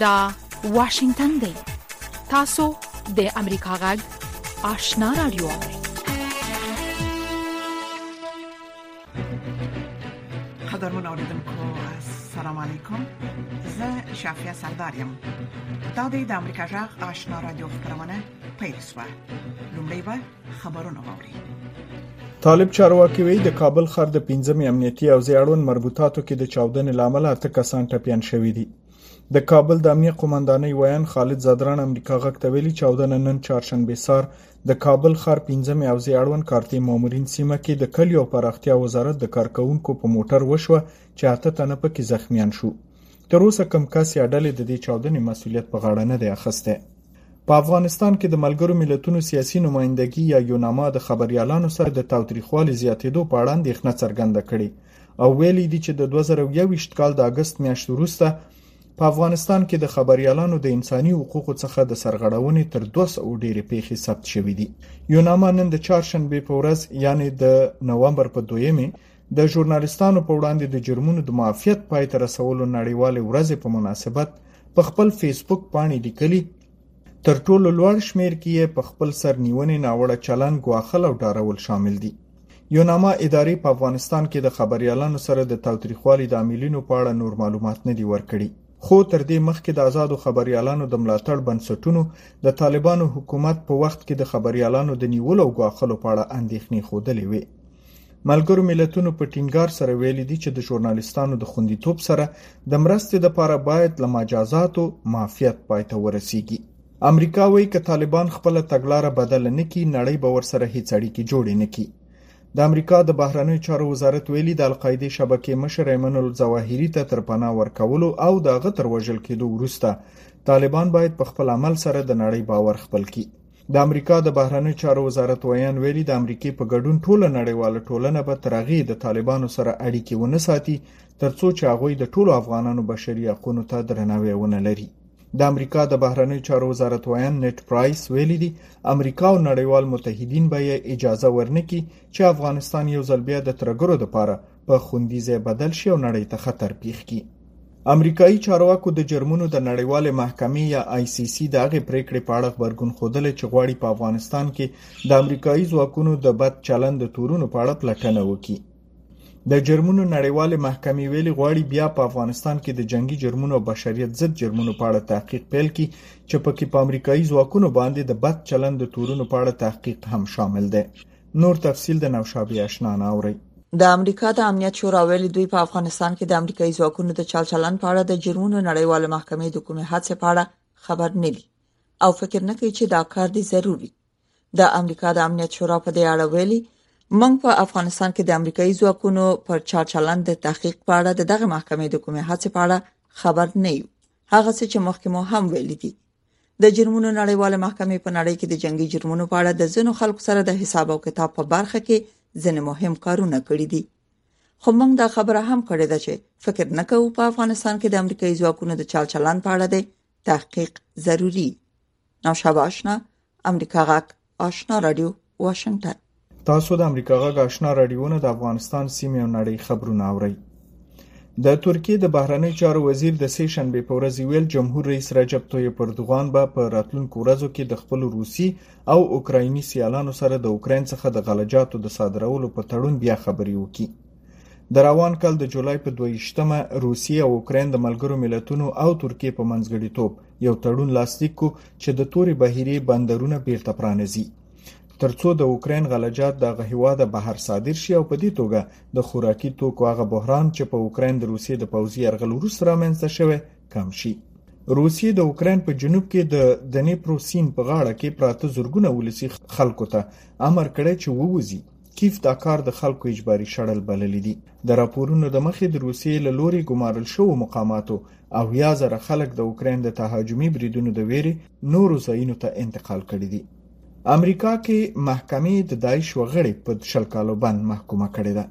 دا واشنگتن دی تاسو د امریکا غږ آشنا رادیو قدرمن اوریدونکو السلام علیکم زه شافیا سردار یم دا د امریکا غږ آشنا رادیو خبرونه پیل شوه لومړی خبرونه واوري طالب چارواکي وایي د کابل ښار د 15 امنیتي او زیړون مربوطاتو کې د چاودنې لامل اته کسان ټپيان شوې دي د کابل د امنیه قومندانۍ ویان خالد زدران امریکا غږ ته ویلي چاودنه نن چهارشنبه سار د کابل ښار 15 او زیړون کارتي مامورین سیمه کې د کلیو پراختیا وزارت د کارکونکو په موټر وشوه چې اته تنه پکې زخمیان شو تر اوسه کم کس یا ډلې د دې چاودنې مسولیت په غاړه نه دی اخیسته په افغانستان کې د ملګرو ملتونو سیاسي نمایندګي یا یوناما د خبریالانو سره د تاوتریخوالي زیاتېدو په اړه اندېښنه څرګنده کړې او ویلي دي چې د 2021 کال د اگست میاشت وروسته په افغانستان کې د خبریالانو د انساني حقوقو څخه د سرغړونې تر 200 ډېرې پیښې ثبت شوې دي یوناما نن د چهارشنبه په ورځ یعنی د نومبر په دویمه د ژورنالیستانو په وړاندې د جرمونو د معافیت پای ته رسولو نړیوالې ورځې په مناسبت په خپل فیسبوک پاڼې لیکلي تر ټولو لوړ شمیر کې یې په خپل سر نیونې ناوړه چلن ګواښل او ډارول شامل دي یوناما ادارې په افغانستان کې د خبريالانو سره د تاوتریخوالي د عاملینو په اړه نور معلومات نه دي ورکړي خو تر دې مخکې د آزادو خبريالانو د ملاتړ بنسټونو د طالبانو حکومت په وخت کې د خبريالانو د نیولو او غواخلو په اړه اندېښنې خوده لوي ملګرو ملتونو په ټینګار سره ویلي دي چې د ژورنالیستانو د خوندیتوب سره د مرستې لپاره باید له مجازاتو معافیت پای ته ورسیږي امریکا وایي چې طالبان خپل تګلارې بدل نه کړي نړۍ به ورسره هیڅ اړیکې جوړې نه کړي د امریکا د بهرنیو چارو وزارت ویلي د القاعده شبکې مشر ایمن الظواهری ته تر پناه ورکولو او د غتر وژل کېدو وروسته طالبان باید په خپل عمل سره د نړۍ باور خپل کړي د امریکا د بهرنیو چارو وزارت ویان ویلي د امریکې په ګډون ټوله نړیواله ټولنه به تر هغه د طالبانو سره اړیکې ونه ساتي ترڅو چې هغه د ټولو افغانانو بشري حقوقو ته درناوی ونه لري د امریکا د بهرنیو چارو وزارت ویان نت پرایس ویلي دي امریکا او نړیوال متحدین به اجازه ورنکي چې افغانستان یو ځل بیا د ترګرو لپاره په خوندي ځای بدل شي او نړۍ ته خطر پیښ کړي امریکایي چارواکو د جرمونو د نړیوالې محکمې یا آی سي سي د هغې پریکړې په اړه خبرګون خودلې چې غواړي په افغانستان کې د امریکایي ځواکونو د بد چلند د تورونو په اړه پلټنه وکړي د جرمونو نړیوالې محکمې ویلي غواړي بیا په افغانستان کې د جنگي جرمونو او بشریت ضد جرمونو په اړه تحقیق پیل کړي چې پکې په امریکایي ځواکونو باندې د بد چلند د تورونو په اړه تحقیق هم شامل دی نور تفصيل د نوشابه آشنا نه اوري د امریکا د امنیت شورا ویلي دوی په افغانستان کې د امریکایي ځواکونو د چلچلن په اړه د جرمونو نړیواله محکمې د کومې هڅې په اړه خبر نه دي او فکر نه کوي چې دا کار دی ضروری د امریکا د امنیت شورا په دې اړه ویلي موږ په افغانستان کې د امریکایي ځواکونو پر چلچلن د تحقیق په اړه دغه محکمې د کومې هڅې په اړه خبر نه یو هغه څه چې مخکې مو هم ویل دي د جرمونو نړیواله محکمې په نړۍ کې د جنگي جرمونو په اړه د ځینو خلکو سره د حساب او کتاب په برخه کې ځینې مهم کارونه کړی دي خو موږ دا خبره هم کړې ده چې فکر نه کوو په افغانستان کې د امریکایي ځواکونو د چال چلند په اړه د تحقیق ضروری نو شاباشنا امریکا غاک آشنا رادیو واشنگتن تاسو د امریکا غږ آشنا رادیوونه د افغانستان سیمې او نړۍ خبرونه اورئ د ترکیې د بهرنی چارو وزیر د سې شنبې په ورځ ویل جمهور رئیس رجب طیب اردوغان به په راتلونکو ورځو کې د خپل روسي او اوکرایني سیالانو سره د اوکراین څخه د غلجاتو د صادرولو په تړون بیا خبرې وکړي د روان کال د جولای په 22مه روسیه او اوکراین د ملګرو ملتونو او ترکیې په منځګړیتوب یو تړون لاسلیک کو چې د توري بهیري بندرونه بیرته پرانیزي ترڅو د اوکرين غلجات د غهواده بهر صادر شي او په دې توګه د خوراکي توکو هغه بحران چې په اوکرين د روسیې د پوځي يرغل وروسته رامنځته شوی کم شي روسیې د اوکرين په جنوب کې د دنیپرو سین په غاړه کې پراته زورګونه ولسی خلکو ته امر کړی چې ووزي کیف دا کار د خلکو اجباري شړل بللی دی. د راپورونو د مخې د روسیې له لوري ګمارل شوو مقاماتو اویا زره خلک د اوکراین د تهاجمي بریدونو د ویرې نورو ځایونو ته انتقال کړي دي. امریکا کې محکمې د داعش وغړي په شل کالو بند محکومه کړې ده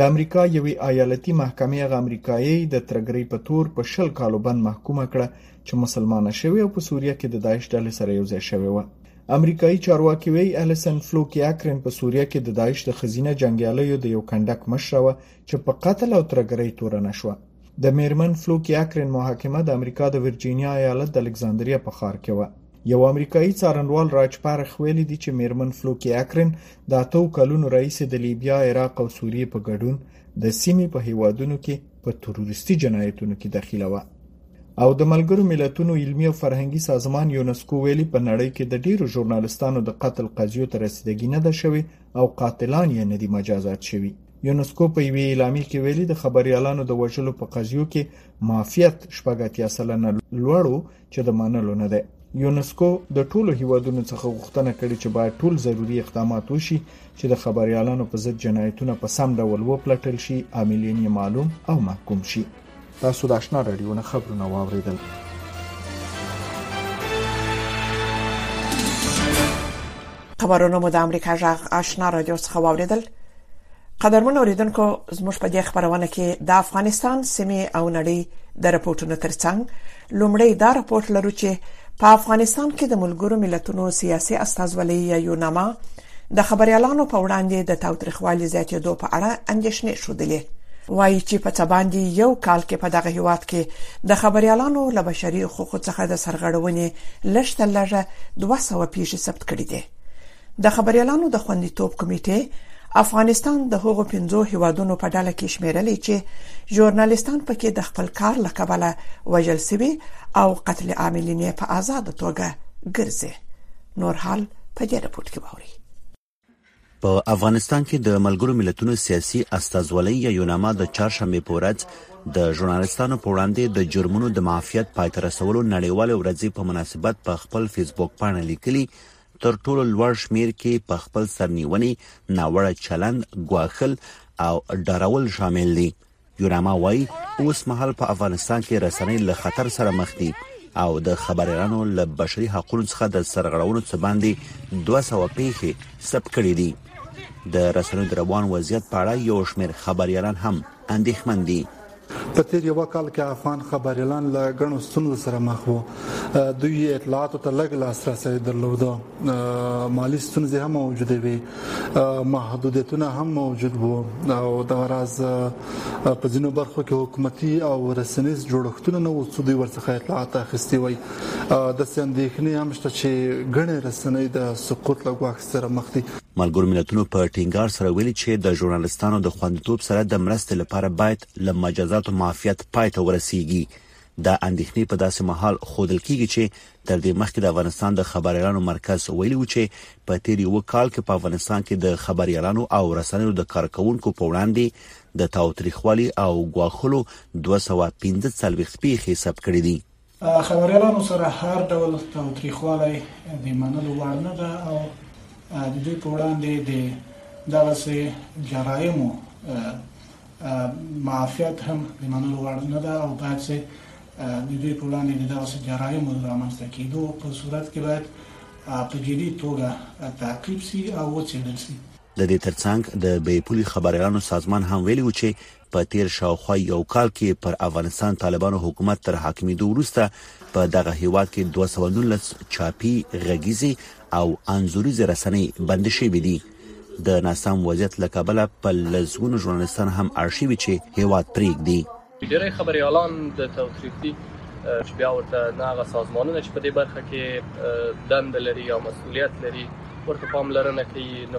د امریکا یوې ایالتي محکمې هغه امریکایي د ترګرۍ په تور په شل کالو بند محکومه کړه چې مسلمانه شوې او په سوریه کې د داعش ډلې سره یو ځای شوې وه امریکایي چارواکي وایي الیسن فلوکي اکرن په سوریه کې د داعش د خزینه جنگیالیو د یو کندک مشر و چې په قتل او ترګرۍ تورنه شو د میرمن فلوکي اکرن محاکمه د امریکا د ورجینیا ایالت د الکساندریا په ښار کې و یو امریکایي څارنوال راج پارخ ویلي دي چې میرمن فلوکي اکرن د اتو کلونو رئیس د لیبیا، عراق او سوریې په ګډون د سیمې په هیوادونو کې په تروریستي جنایتونو کې دخیله وه او د ملګرو ملتونو علمي او فرهنګي سازمان یونسکو ویلي په نړۍ کې د ډیرو ژورنالستانو د قتل قضیو ته رسیدګي نه ده شوې او قاتلان یې نه دي مجازات شوي یونسکو په یوې اعلامیې کې ویلي د خبريالانو د وژلو په قضیو کې معافیت شپږ اتیا سلنه لوړو چې د منلو نه دی یونسکو د ټولو هیوادونو څخه غوښتنه کړې چې باید ټول ضروري اقدامات وشي چې د خبريالانو په ضد جنایتونه په سم ډول وپلټل شي عاملین یې معلوم او محکوم شي تاسو د آشنا رادیو نه خبرونه واوریدل خبرونه مو د امریکا جغ آشنا رادیو څخه واوریدل قدرمن اوریدونکو زموږ په دې خبرونه کې د افغانستان سیمه او نړۍ د رپورټونو ترڅنګ لومړی دا راپورټ لرو چې په افغانستان کې د ملګرو ملتونو سیاسي استازولۍ یا یوناما د خبريالانو په وړاندې د تاوتریخوالي زیاتېدو په اړه اندېښنې شودلې وایي چې په څه باندې یو کال کې په دغه هیواد کې د خبريالانو له بشري حقوقو څخه د سرغړونې لږ تر لږه 200 پیښې ثبت کړې دي د خبریالانو د خوندیتوب کمیټې افغانستان د هغو پنځو هیوادونو په ډله کې شمیرلې چې ژورنالیستان پکې د خپل کار له کبله وژل شوي او قتل عاملین په آزاد توګه ګرځي نور حال په دې رپورت کې ووري په افغانستان کې د ملګرو ملتونو سیاسي استازولۍ یا یوناما د چهارشنبه په ورځ د ژورنالیستانو په وړاندې د جرمونو د معافیت پای ته رسولو نړیوال ورځې په مناسبت په خپل فیسبوک پاڼه لیکلي تر ټولو لوړ شمیر کې په خپل سرنیونې ناوړه چلند ګواښل او ډارول شامل دي یوناما وایي اوس مهال په افغانستان کې رسنۍ له خطر سره مخ دي او د خبريالانو له بشري حقوقو څخه د سرغړونو څخه باندې 200 پیښې ثبت کړې دي د رسنیو د روان وضعیت په اړه یو شمېر خبريالان هم اندېښمن دي په تېر یوه کال کې افغان خبریالان له ګڼو ستونزو سره مخ وو دوی اطلاعاتو ته لږ لاسرسی درلود مالي ستونزې هم موجودې وي محدودیتونه هم موجود وو او دغه راز په ځینو برخو کې حکومتي او رسنیز جوړښتونه نه وو چې دوی ورڅخه اطلاعات اخیستي وای د سندېښنې هم شته چې ګڼې رسنۍ د سقوط له ګواښ سره مخ دي. ملګرو ملتونو په ټینګار سره ویلي چې د ژورنالیستانو د خوندیتوب سره د مرستې لپاره باید له مجازاتو معافیت پای ته ورسیږي. دا اندېښنې په داسې مهال ښودل کیږي چې تر دې مخکې د افغانستان د خبریالانو مرکز ویلي و چې په تیر یو کال کې په افغانستان کې د خبریالانو او رسنیو د کارکونکو په وړاندې د تاوتریخوالي او ګواښلو 245 پیښې ثبت کړې دي. خبریالانو سره هر ډول تاوتریخوالی د منلو وړ نه ده او د دوی په وړاندې د دغه سه جرایمو معافیت هم د منلو وړ نه ده او باید سه د دوی په وړاندې د دغه سه جرایمو رامنځته کیدو په صورت کې باید په جدي توګه تعقیب سي او وڅېړل سي د دې ترڅنګ د بې پولي خبريالانو سازمان هم ویلي و چې په تیر شاوخوا یو کال کې پر افغانستان طالبانو حکومت تر حاکمیدو وروسته په دغه هیواد کې 219 چاپی غږیزي او انزوريزي رسنۍ بند شوې دي د ناسم وضعیت له کبله په لزګونو ژورنالستان هم اړ شوي چې هیواد پرېږدي ډېری خبريالان د توتریفي چې بیا ورته ناغه سازمانونه چې په دې برخه کې دند لري او مسولیت لري ورته پاملرنه کوي نه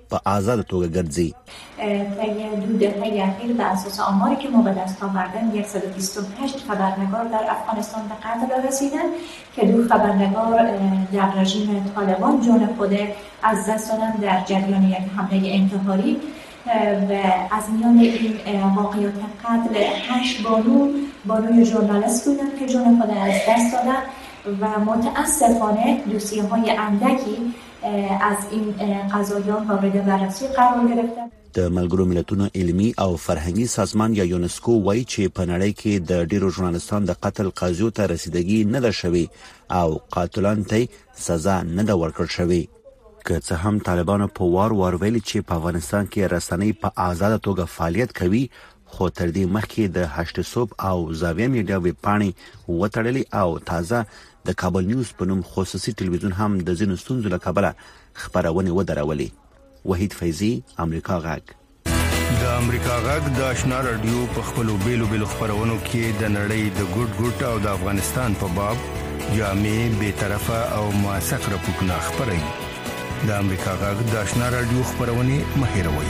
په آزاد توګه ګرځي در های اخیر به اساس آماری که ما به دست آوردن 128 خبرنگار در افغانستان به قتل رسیدن که دو خبرنگار در رژیم طالبان جان خود از دست دادن در جریان یک حمله انتحاری و از میان این واقعیات قتل هشت بانو بانوی ژورنالیست بودن که جان خود از دست دادن و متاسفانه دوسیه های اندکی از این قضاییان مورد بررسی قرار گرفته. د ملګرو ملتونو علمي او فرهنګي سازمان یا یونسکو وایي چې په نړۍ کې د ډیرو ژورنالستانو د قتل قضیو ته رسیدګي نه ده شوې او قاتلان ته سزا نه ده ورکړل شوې که څه هم طالبانو په وار وار ویلي چې په افغانستان کې رسنۍ په آزاده توګه فعالیت کوي خو تر دې مخکې د هشت صوب او زاویه میډیا ویب پاڼې وتړلې او تازه د کابل نیوز په نوم خصوصي ټلویزیون هم د ځینو ستونزو له کبله خبرونه ودرولې وحید فیضی امریکا غږ د امریکا غږ د آشنا رادیو په خپلو بیلو بیلو خبرونو کې د نړۍ د ګډ ګډ او د افغانستان په باب جامع به طرفه او موثق راپورونه خبري د امریکا غږ د آشنا رادیو خبرونه مهیروي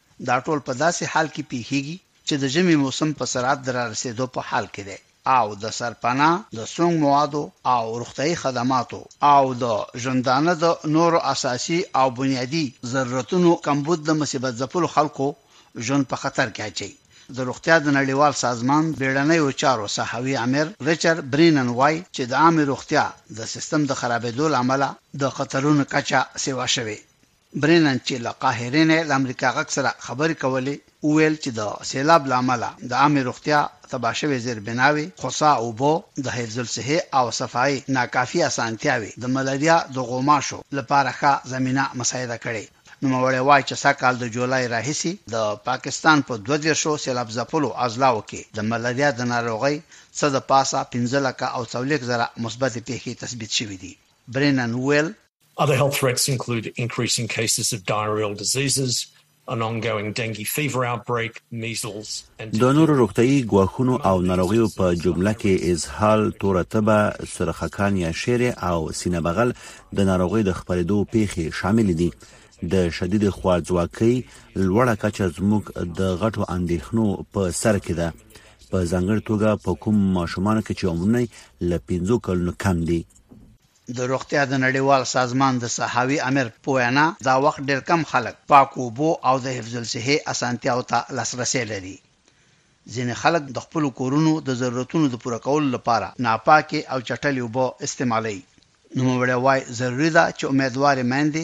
دا ټول په داسې حال کې پېښېږي چې د ژمي موسم په سرعت د رارسېدو په حال کې دی او د سرپنا، د سونګ موادو او روغتیايي خدماتو او د ژوندانه د نورو اساسي او بنیادي ضرورتونو کمبود د مصیبت ځپلو خلکو ژوند په خطر کې اچوي. د روغتیا د نړیوال سازمان بېړنیو چارو ساحوي امر ریچر برینن وايي چې د عامې روغتیا د سیستم د خرابېدو له امله د قتلونو کچه سېوا شوې برینن چې له قاهرې نه د امریکا غږ سره خبرې کولې وویل چې د سیلاب له امله د عامې روغتیا تباه شوې زیربناوې، خوسا اوبو، د حفظ الصحې او صفایۍ ناکافي اسانتیاوې د ملاریا د غوماشو لپاره ښه زمینه مساعده کړې. نوموړی وايي چې سږ کال د جولای راهیسې د پاکستان په دوه دېرشو سیلاب ځپلو اضلاعو کې د ملاریا د ناروغۍ څه د پاسه پنځه لکه او څلوېښت زره مثبتې پېښې تثبیت شوې دي. برینن وویل، Other health threats include increasing cases of diarrheal diseases, an ongoing dengue fever outbreak, measles and د نورو روغتیايي ګواښونو او ناروغیو په جمله کې اسهال، توره تبه، سرخکان یا شیرې او سینه بغل د ناروغۍ د خپرېدو پیښې شامل دي. د شدید خوارځواکۍ لوړه کچه زموږ د غټو اندېښنو په سر کې ده. په ځانګړې توګه په کوم ماشومانو کې چې عمرونه له 15 کلونو کم دي. د روغتیا د نړیوال سازمان د ساحوي امر په وینا، دا وخت ډېر کم خلک پاکو اوبو او د حفظ الصحې اسانتیاوو ته لاسرسی لري. ځینې خلک د خپلو کورونو د ضرورتونو د پوره کولو لپاره ناپاکې او چټلې اوبه استعمالوي. نوموړې وايي، ضروري ده چې امیدوارې میندې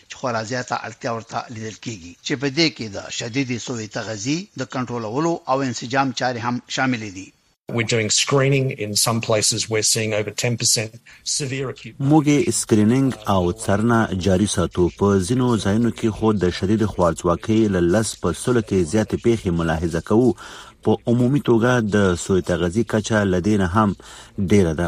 چې خورا زیاته اړتیا ورته لیدل کېږي، چې په دې کې د شدیدې سویې تغذي د کنټرولولو او انسجام چارې هم شاملې دي. موږ سکریننګ او څارنه جاري ساتو، په ځینو ځایونو کې خو د شدیدې خوارځواکۍ له لس په سلو کې زیاتې پېښې ملاحظه کوو. په عمومي توګه د سویې تغذي کچه له دې نه هم ډېره ده.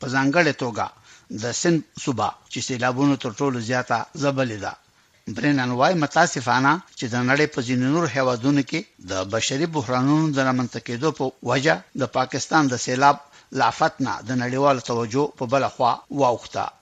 په ځانګړې توګه د سند صوبه چې سیلابونو تر ټولو زیاته ځبلې ده. برینن وایي متاسفانه چې د نړۍ په ځینو نورو هېوادونو کې د بشري بحرانونو د رامنځته کېدو په وجه د پاکستان د سیلاب له افت نه د نړیوالو توجه په بله خوا واوښته.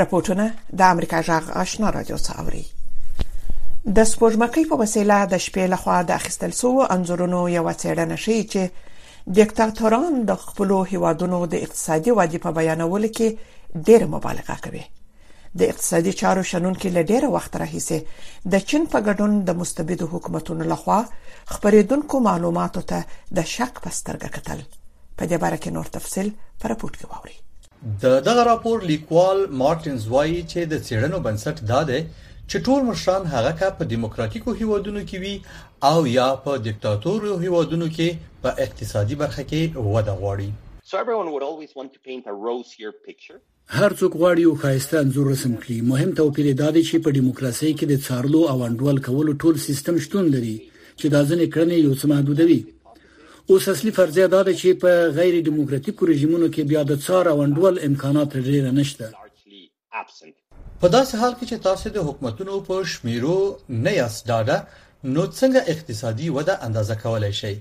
رپوټونه د امریکا جغ آشنا رادیو څخه اوري د سپوږمکۍ په وسیله د شپې لخوا د اخیستل شو انځورونو یو څېړنه ښیي چې دیکتاتوران د خپل هیوادونو د اقتصادي وادي په بیانولو کې ډېر مبالغه کوي د اقتصادي چارو شنونکو له ډېر وخت راهیسې د چین په ګډون د مستبد حکومتونو لخوا خبرېدونکو معلوماتو ته د شک په سترګه کتل په دې باره کې نور تفصيل پر پورت کې ووري د دغه راپور لیکوال مارټینز وایي چې د څېړنو بنسټ دا دی چې ټول مشران هغه که په دیموکراتیکو هیوادونو کې وي او یا په دیکتاتورو هیوادونو کې په اقتصادي برخه کې وده غواړي. هر څوک غواړي یو ښایسته انځور رسم کړي، مهم توپیر یې دا دی چې په دیموکراسۍ کې د څارلو او انډول کولو ټول سیستم شتون لري چې دا ځینې کړنې یو څه محدودوي. اوس اصلي فرضیه دا ده چې په غیر دیموکراتیکو رژیمونو کې بیا د څار او انډول امکانات ډیر نشته په داسې حال کې چې تاسو د حکومتونو په شمیرو نه یاست ډاډه نو څنګه اقتصادي وده اندازه کولای شئ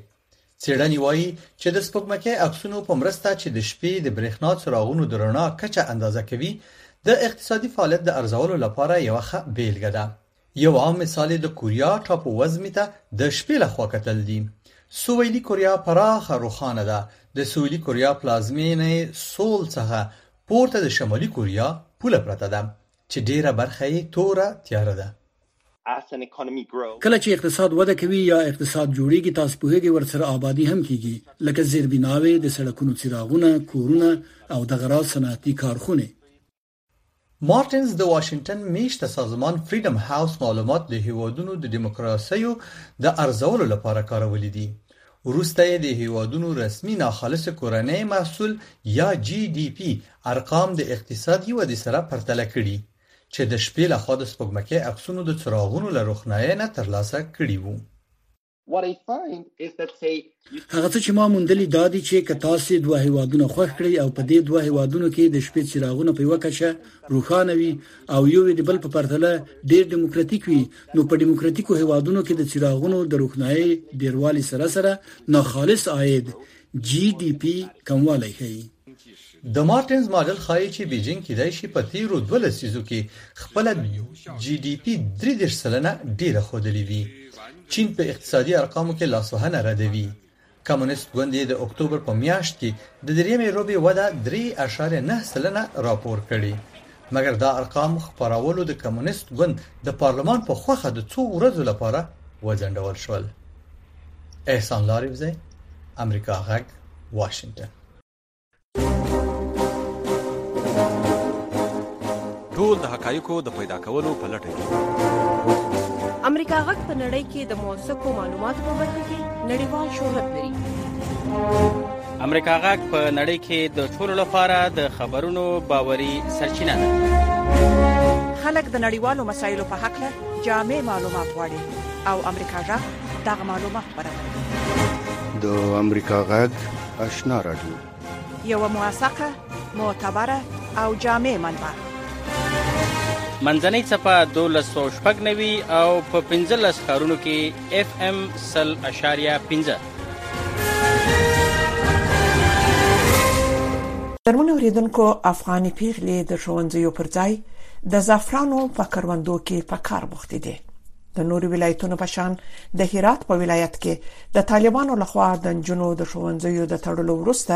څېړنې وایي چې د سپوږمکۍ عکسونو په مرسته چې د شپې د برېښنا څراغونو د رڼا کچه اندازه کوي د اقتصادي فعالیت د ارزولو لپاره یوه ښه بېلګه ده یو عام مثال یې د کوریا ټاپو وزمې ته د شپې له خوا کتل دي. سویلي کوریا پراخه روښانه ده، د سویلي کوریا پلازمېنې سول څخه پورته د شمالي کوریا پوله پرته ده، چې ډېره برخه یې توره تیاره ده. کله چې اقتصاد وده کوي یا اقتصاد جوړېږي، تاسو پوهېږئ، ورسره ابادي هم کېږي، لکه زېربناوې، د سړکونو څراغونه، کورونه او دغه راز صنعتي کارخونې. مارټینز د واشنګټن میشته سازمان فریډم هاوس معلومات د هیوادونو د دیموکراسیو د ارزولو لپاره کارولي دي. وروسته یې د هیوادونو رسمي ناخالص کورنی محصول یا جي ډي پي ارقام د اقتصادي ودې سره پرتله کړي چې د شپې لخوا د سپوږمکۍ عکسونو د څراغونو له روښنایۍ نه ترلاسه کړي وو. هغه څه چې ما موندلي دا دي چې که تاسو دوه هیوادونه خوښ کړئ او په دې دوه هیوادونو کې د شپې څراغونه په یوه کچه روښانه وي او یو د بل په پرتله ډیر دیموکراتیک وي نو په دیموکراتیکو هیوادونو کې د څراغونو د روښنايي ډیروالی سره سره ناخالص عاید جی ډی پی کموالی ښيي د مارټینز ماډل ښايي چې بیجینګ کیدای شي په تیرو دوه لسیزو کې خپله جي ډي پي دري دېرش سلنه ډیره ښودلې وي. چین په اقتصادي ارقامو کې لاسوهنه ردوي. کمونیست ګوند یې د اکتوبر په میاشت کې د دریمې ربع وده درې اعشاریه نهه سلنه راپور کړې. مګر دا ارقام خپراولو د کمونیست ګوند د پارلمان په خوښه د څو ورځو لپاره وځنډول شول. احسان لاریوزی، امریکا غږ، واشنګټن. ټول د حقایقو د پیدا کولو په لټه کې امریکا غږ په نړۍ کې د موثقو معلوماتو په برخه کې نړیوال شهرت لري امریکا غږ په نړۍ کې د ټولو لپاره د خبرونو باوري سرچینه ده خلک د نړیوالو مسایلو په حق له جامع معلومات غواړي او امریکا غږ دغه معلومات برابروي د امریکا غږ اشنا رادیو یو موثقه معتبره او جامع منبع منځنۍ چپه 1290 او په 15 ښارونو کې اف ام 0.15 درمن اوریدونکو افغاني پیغلې د ښوونځیو پر ځای د زعفرانو په کروندو کې په کار بوختې دي د نورو ولایتونو په شان د هرات په ولایت کې د طالبانو لخوا د جنونو د ښوونځیو د تړلو وروسته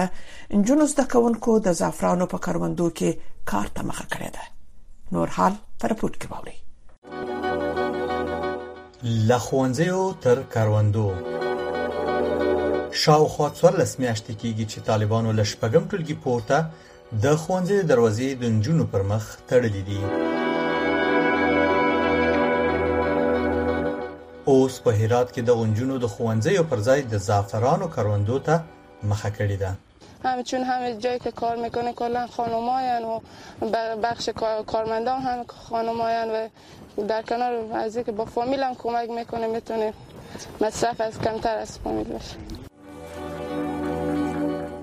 جنونو زده کوونکو د زعفرانو په کروندو کې کار ته مخه کړې ده نور حال پر پورت کې ووري لخوانځیو تر کروندو شاوخوا 14 میاشتې کېږي چې طالبانو له شپږم ټولګي پورته د ښوونځیو دروازې د نجونو پر مخ تړلې دي. اوس په هرات کې د غنجونو د ښوونځیو پر ځای د زعفرانو کروندو ته مخه کړې ده. همچون همه جایی که کار میکنه کلا خانماین و بخش کارمندان هم خانماین و در کنار از که با فامیل هم کمک میکنه میتونه مصرف از کمتر از فامیل باشه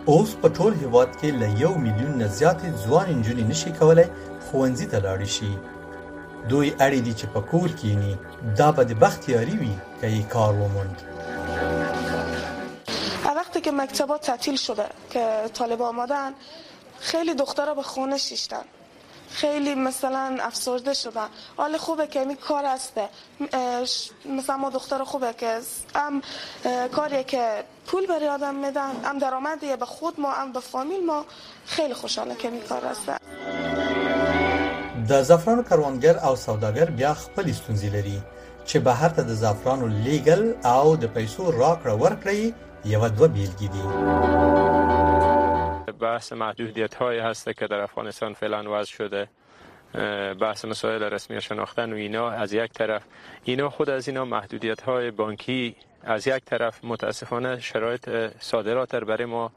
اوس په ټول هیواد کې له یو میلیون نه زیاتې ځوان نجونې نشي کولای ښوونځي ته لاړې شي دوی اړې دي چې په کور کینی دا به د بختیاري وي که یې کار وموند وقتی که مکتبا تعطیل شده که طالب آمدن خیلی دخترها به خونه شیشتن خیلی مثلا افسرده شده حال خوبه که امی کار هسته مثلا ما دختر خوبه که هم کاری که پول برای آدم میده هم درآمدیه به خود ما هم به فامیل ما خیلی خوشحاله که امی کار هسته د زعفرانو کروندګر او سوداګر بیا خپل ستونزې لري چې بهر ته د زعفرانو لیګل او د پیسو راکړه ورکړه یو دو بیلګې بحث محدودیت هایی هسته که در افغانستان فعلا وضع شده بحث مسائل رسمی شناختن و اینا از یک طرف اینا خود از اینا محدودیت های بانکی از یک طرف متاسفانه شرایط صادرات برای ما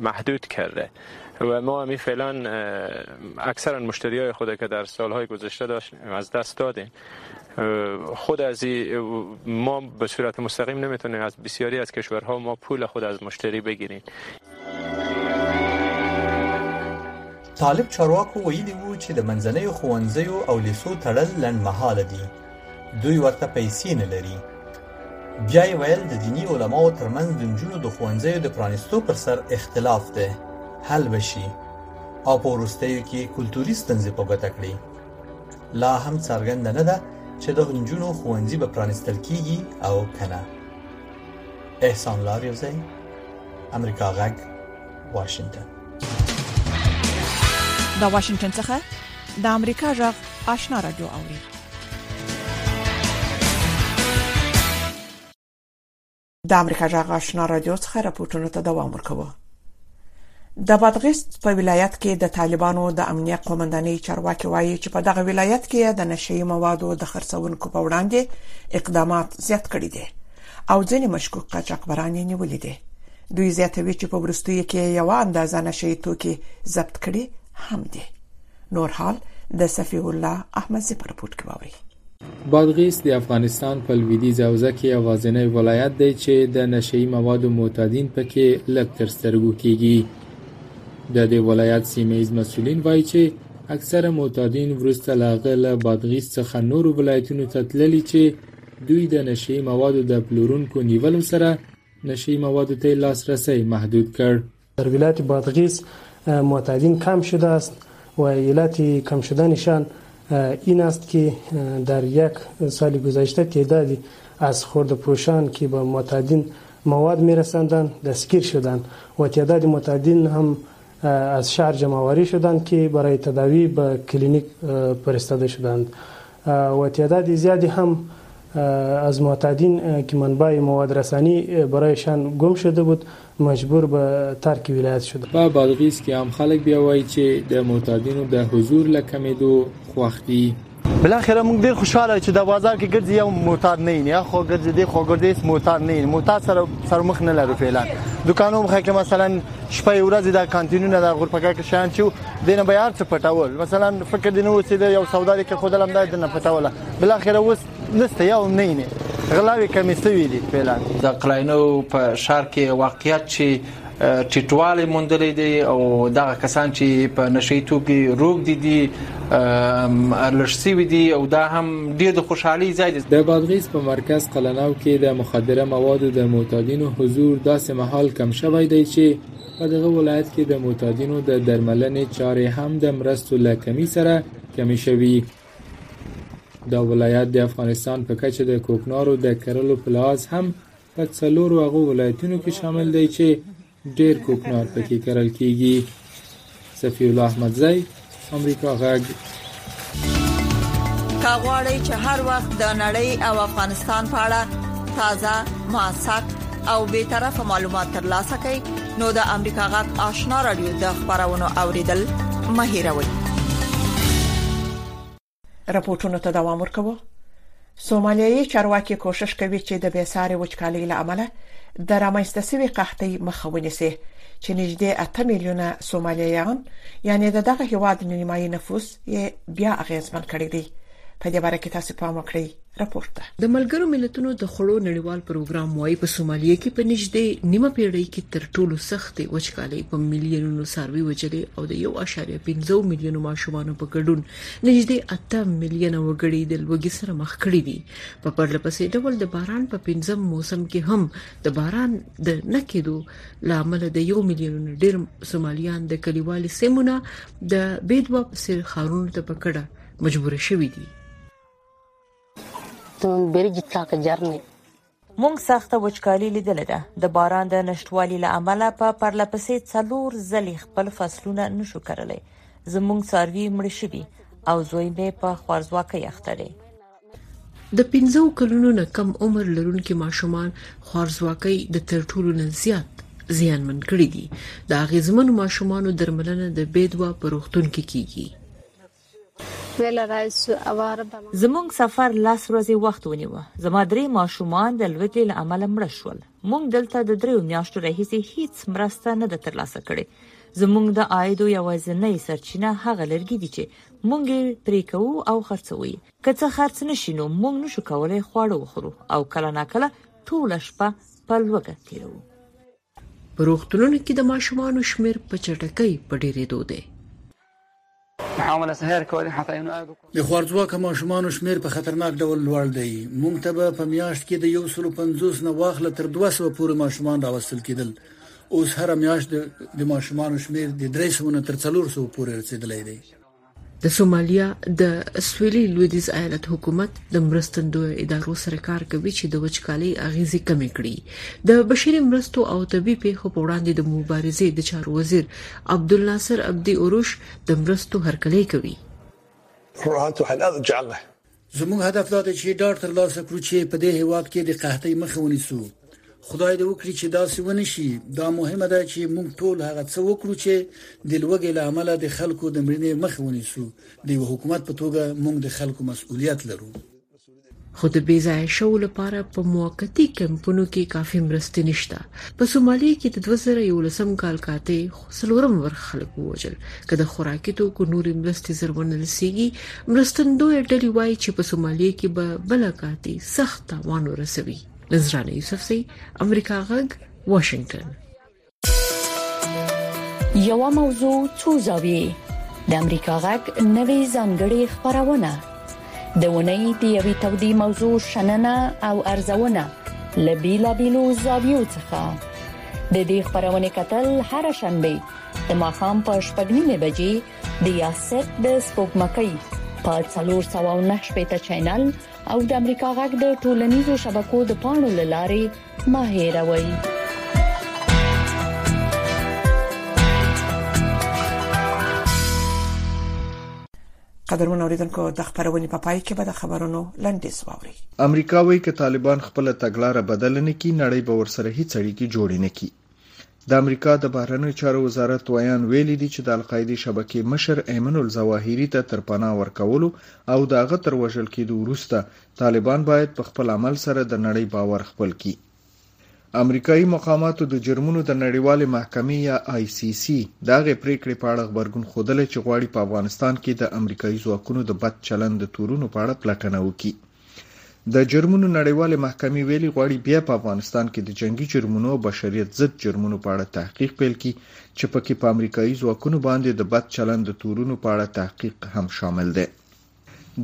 محدود کرده و ما همی فعلا اکثرا مشتری های خود که در های گذشته داشت، از دست دادیم خود از ما به صورت مستقیم نمیتونیم از بسیاری از کشورها ما پول خود از مشتری بگیریم طالب چارواکو ویلي وو چې د منځنۍ خوانځیو او لیسو تړل لنډمهاله دي دوی ورته پیسې نه لري بیا یې ویل د دیني علماو ترمنځ د نجونو د ښوونځیو د پرانیستو پر سر اختلاف دی حل به شي او په وروستیو کې کلتوري ستونزې په ګوته کړي لا هم څرګنده نه ده چې د نجونو ښوونځي به پرانیستل کیږي او کنه احسان لار یو ځای امریکا غږ واشنگتن د واشنگټن څخه د امریکا جغ آشنا را دوه اوري د امریکا جغ آشنا را دوه څخه راپورټونه ته دوام ورکوي د بادغیس په ولایت کې د طالبانو د امنیه قومندانۍ چارواکي وایي چې په دغه ولایت کې د نشئی موادو د خرڅونکو په وړاندې اقدامات زیات کړي دي او ځینې مشکوک قاچاقبران یې نیولې دي دوی زیاتوي چې په ورستیو کې یو اندازه نشي توکي ضبط کړي هم دي نور حال د صفی الله احمدزي پر رپورت کې واوري بادغیس د افغانستان په لویدیځ حوزه کې یوازینی ولایت دی چې د نشهیي موادو معتادین پکې لږ تر سترګو کیږي د دې ولایت سیمه ییز مسولین وایي چې اکثره معتادین وروسته له هغه له بادغیس څخه نورو ولایتونو ته تللي چې دوی د نشهیي موادو د پلورونکو نیولو سره نشه يي موادو ته لاس رسی محدود کړ. در ولایت بادغیس معتادین کم شده است و علت کم شدنشان این است که در یک سال گذشته تعداد از خرده پوشان که به معتادین مواد می رسندند دستگیر شدند و تعداد معتادین هم از شهر جمعآوری شدند که برای تداوی به کلینیک فرستاده شدند و تعداد زیادی هم از معتادین که منبع مواد رسانی برایشان گم شده بود مجبور به ترک ولایت شدند. په بادغیس کې عام خلک بیا وایي چې د معتادینو د حضور له کمېدو خوښ دي. بالاخره موږ ډیر خوشاله یو چې د بازار کې ګرځي یو معتاد نه یني خو ګرځي دی خو ګرځي هیڅ معتاد نه یني معتاد سره سر مخ نه لرو فعلا دکانو مخه کې مثلا شپه ورځ د کانتینونه د غرفه کې شان چې دینه به هر څه پټول مثلا فکر دینه اوس د یو سوداري کې خود لم دای دنه پټوله بل اخر اوس نسته یو نه نه غلاوي کمی سوي دي فعلا د قلاینو په شهر کې واقعیت چې ټیټواله موندلې دي او دغه کسان چې په نشي توګي روغ دي دي ارلشسي وي دي او دا هم ډیر د خوشحالي ځای دي د بادغیس په مرکز قلناو کې د مخدره موادو د معتادینو حضور داسې محل کم شوی دی چې په دغه ولایت کې د معتادینو د درملنې چارې هم د مرستو له کمي سره کمې شوي. دا ولایت د افغانستان په کچه د کوکنارو د کرلو په لحاظ هم په څلورو هغو ولایتونو کې شامل دی چې ډېر کوکنار پکې کرل کېږي. صفی الله احمدزی امریکا غږ که غواړئ چې هر وخت د نړۍ او افغانستان په اړه تازه موثق او به طرفه معلومات ترلاسه کړئ نو د امریکا غږ آشنا رادیو د خبرونو اوریدل مه هیروئ رپورټونو ته دوام ورکوو سومالیایي چارواکي کوشش کوي چې د بیسارې وچکالۍ له امله د رامنځته شوی قحطۍ مخه ونیسي چې نږدې 8 میلیونه سومالیایان یعنی د دغه هیواد نیمایي نفوس یې بیا اغیزمن کړی دی په دې باره کې تاسو پام وکړئ رپورت ده. د ملګرو ملتونو د خوړو نړیوال پروګرام وايي په سومالیه کې په نږدې نیمه پیړۍ کې تر ټولو سختې وچکالۍ په میلیونونو څاروي وژلې او د 1.15 میلیونو ماشومانو په ګډون نږدې 8 میلیونه وګړي د لوګي سره مخ کړي دي په پرله پسې ډول د باران په پنځم موسم کې هم د باران د نکیدو لامل د 1 میلیون ډیر سومالیان د کلیوالي سیمونه د بیدوا په سیر خارونو ته پکړه مجبور شوي دي موږ سخته وچکالي لیدلې ده د باران د نشټوالي له امله په پرله پسې څلور ځلې خپل فصلونه نشو کرلې زموږ څاروي مړ شوي او زوی مې په خوارځواکۍ اخته دی د 15 کلونو نه کم عمر لرونکي ماشومان خوارځواکۍ د تر ټولو نه زیات زیانمن کړي دي د اغیزمنو ماشومانو درملنه د بیدوا په روغتون کې کیږي زموږ سفر لس ورځې وخت ونیو، زما درې ماشومان د لوږې له امله مړه شول. موږ دلته د دریو میاشتو راهیسې هیڅ مرسته نه ده ترلاسه کړې. زموږ د عایدو یوازینۍ سرچینه هغه لرګي دي چې موږ یې پرې کوو او خرڅوو یې. که څه خرڅ نه شي، نو موږ نه شو کولی خواړه وخورو او کله ناکله ټوله شپه په لوږه تیروو. په روغتونونو کې د ماشومانو شمېر په چټکۍ په ډېرېدو دی. د خوارځواکه ماشومانو شمېر په خطرناک ډول لوړ دی. موږ ته به په میاشت کې د یو سلو پنځوس نه واخله تر دوه سوه پورې ماشومان راوستل کېدل. اوس هره میاشت د ماشومانو شمېر د درې سوو نه تر څلور سوو پورې رسېدلی دی. د سومالیا د سویلي لویدیځ ایالت حکومت د مرستندوی ادارو سره کار کوي چې د وچکالۍ اغیزې کمې کړي د بشري مرستو او طبي پیښو په وړاندې د مبارزې د چارو وزیر عبدالناصر عبدي اوروش د مرستو هرکلی کوي زموږ هدف دا دی چې ډاډ ترلاسه کړو چې په دې هیواد کې د قحطۍ مخه ونیسو خدای دې وکړي چې دا څه ونشي دا مهمه ده چې موږ ټول هغه څه وکړو چې د لوګي له امله د خلکو د مړینې مخه ونیسو د یو حکومت په توګه موږ د خلکو مسؤلیت لرو خو د بې ځای شو لپاره په موقتی کمپونو کې کافي مرستې نشته په سومالي کې د 2011 کال کاته څلورمه برخه خلک ووژل. که د خوراکي توکو نورې مرستې زر ونه رسېږي، مرستندویه ډلې وایي چې په سومالیه کې به بله قحطي سخت تاوان ورسوي. نذرانه یوسفزۍ، امریکا غږ، واشنګټن. یو موضوع څو زاویې د امریکا غږ نوې ځانګړې خبرونه د ونۍ د یوې تودې موضوع شننه او ارزونه لبیلا بیلو زاویو څخه د دې خبرونه کتل هر شنبه د ماخام په شپږنیمه بجې د یاسر د سپوږمکۍ په 309 چینل او د امریکا غږ د ټولنیزو شبکو د پاڼو لارې ماهر وي قدرمن اوریدونکو د خبرونې په پای کې به د خبرونو لنډیز واوري امریکا وایي که طالبان خپل تګلارې بدل نه کړي نړۍ به ورسره هیڅ اړیکې جوړې نه کړي د امریکا د بهرنیو چارو وزارت ویان ویلي دي چې د القاعده شبکې مشر ایمن الظواهری ته تر پناه ورکولو او د هغه تر وژل کېدو وروسته طالبان باید په خپل عمل سره د نړۍ باور خپل کړي امریکایي مقاماتو د جرمونو د نړیوالې محکمې یا آی سی سی د هغې پریکړې په اړه خبرګون ښودلی چې غواړي په افغانستان کې د امریکایي ځواکونو د بد چلند د تورونو په اړه پلټنه وکړي د جرمونو نړیوالې محکمې ویلي غواړي بیا په افغانستان کې د جنگي جرمونو او بشریت ضد جرمونو په اړه تحقیق پیل کړي چې پکې په امریکایي ځواکونو باندې د بد چلند د تورونو په اړه تحقیق هم شامل دی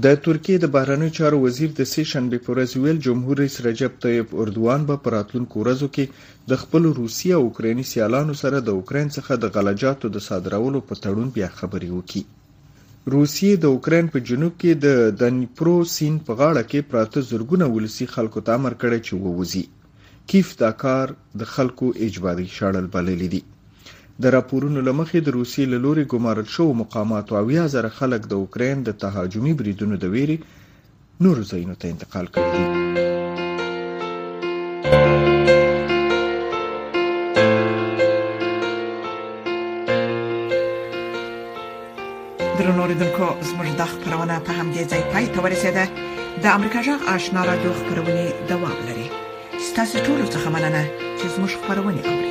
د ترکیې د بهرنیو چارو وزیر د سې شنبې په ورځ ویل جمهور رئیس رجب طیب اردوان به په راتلونکو ورځو کې د خپلو روسي او اوکرایني سیالانو سره د اوکراین څخه د غلجاتو د صادرولو په تړون بیا خبرې وکړي. روسیې د اوکراین په جنوب کې د دنیپرو سیند په غاړه کې پراته زرګونه ولسي خلکو ته امر کړی چې ووځي. کیف دا کار د خلکو اجباري شړل بللي دي. د راپورونو له مخې د روسیې له لوري ګمارل شوو مقاماتو اویا زره خلک د اوکراین د تهاجمي بریدونو د ویرې نورو ځایونو ته انتقال کړي دي. درنو لیدونکو زموږ د خبرونه په همدې ځای پای ته ورسیده د امریکا جغ آشنا را دوه خبرونه دوام لري ستاسو ټول څه مننه چې زموږ خبرونه اوري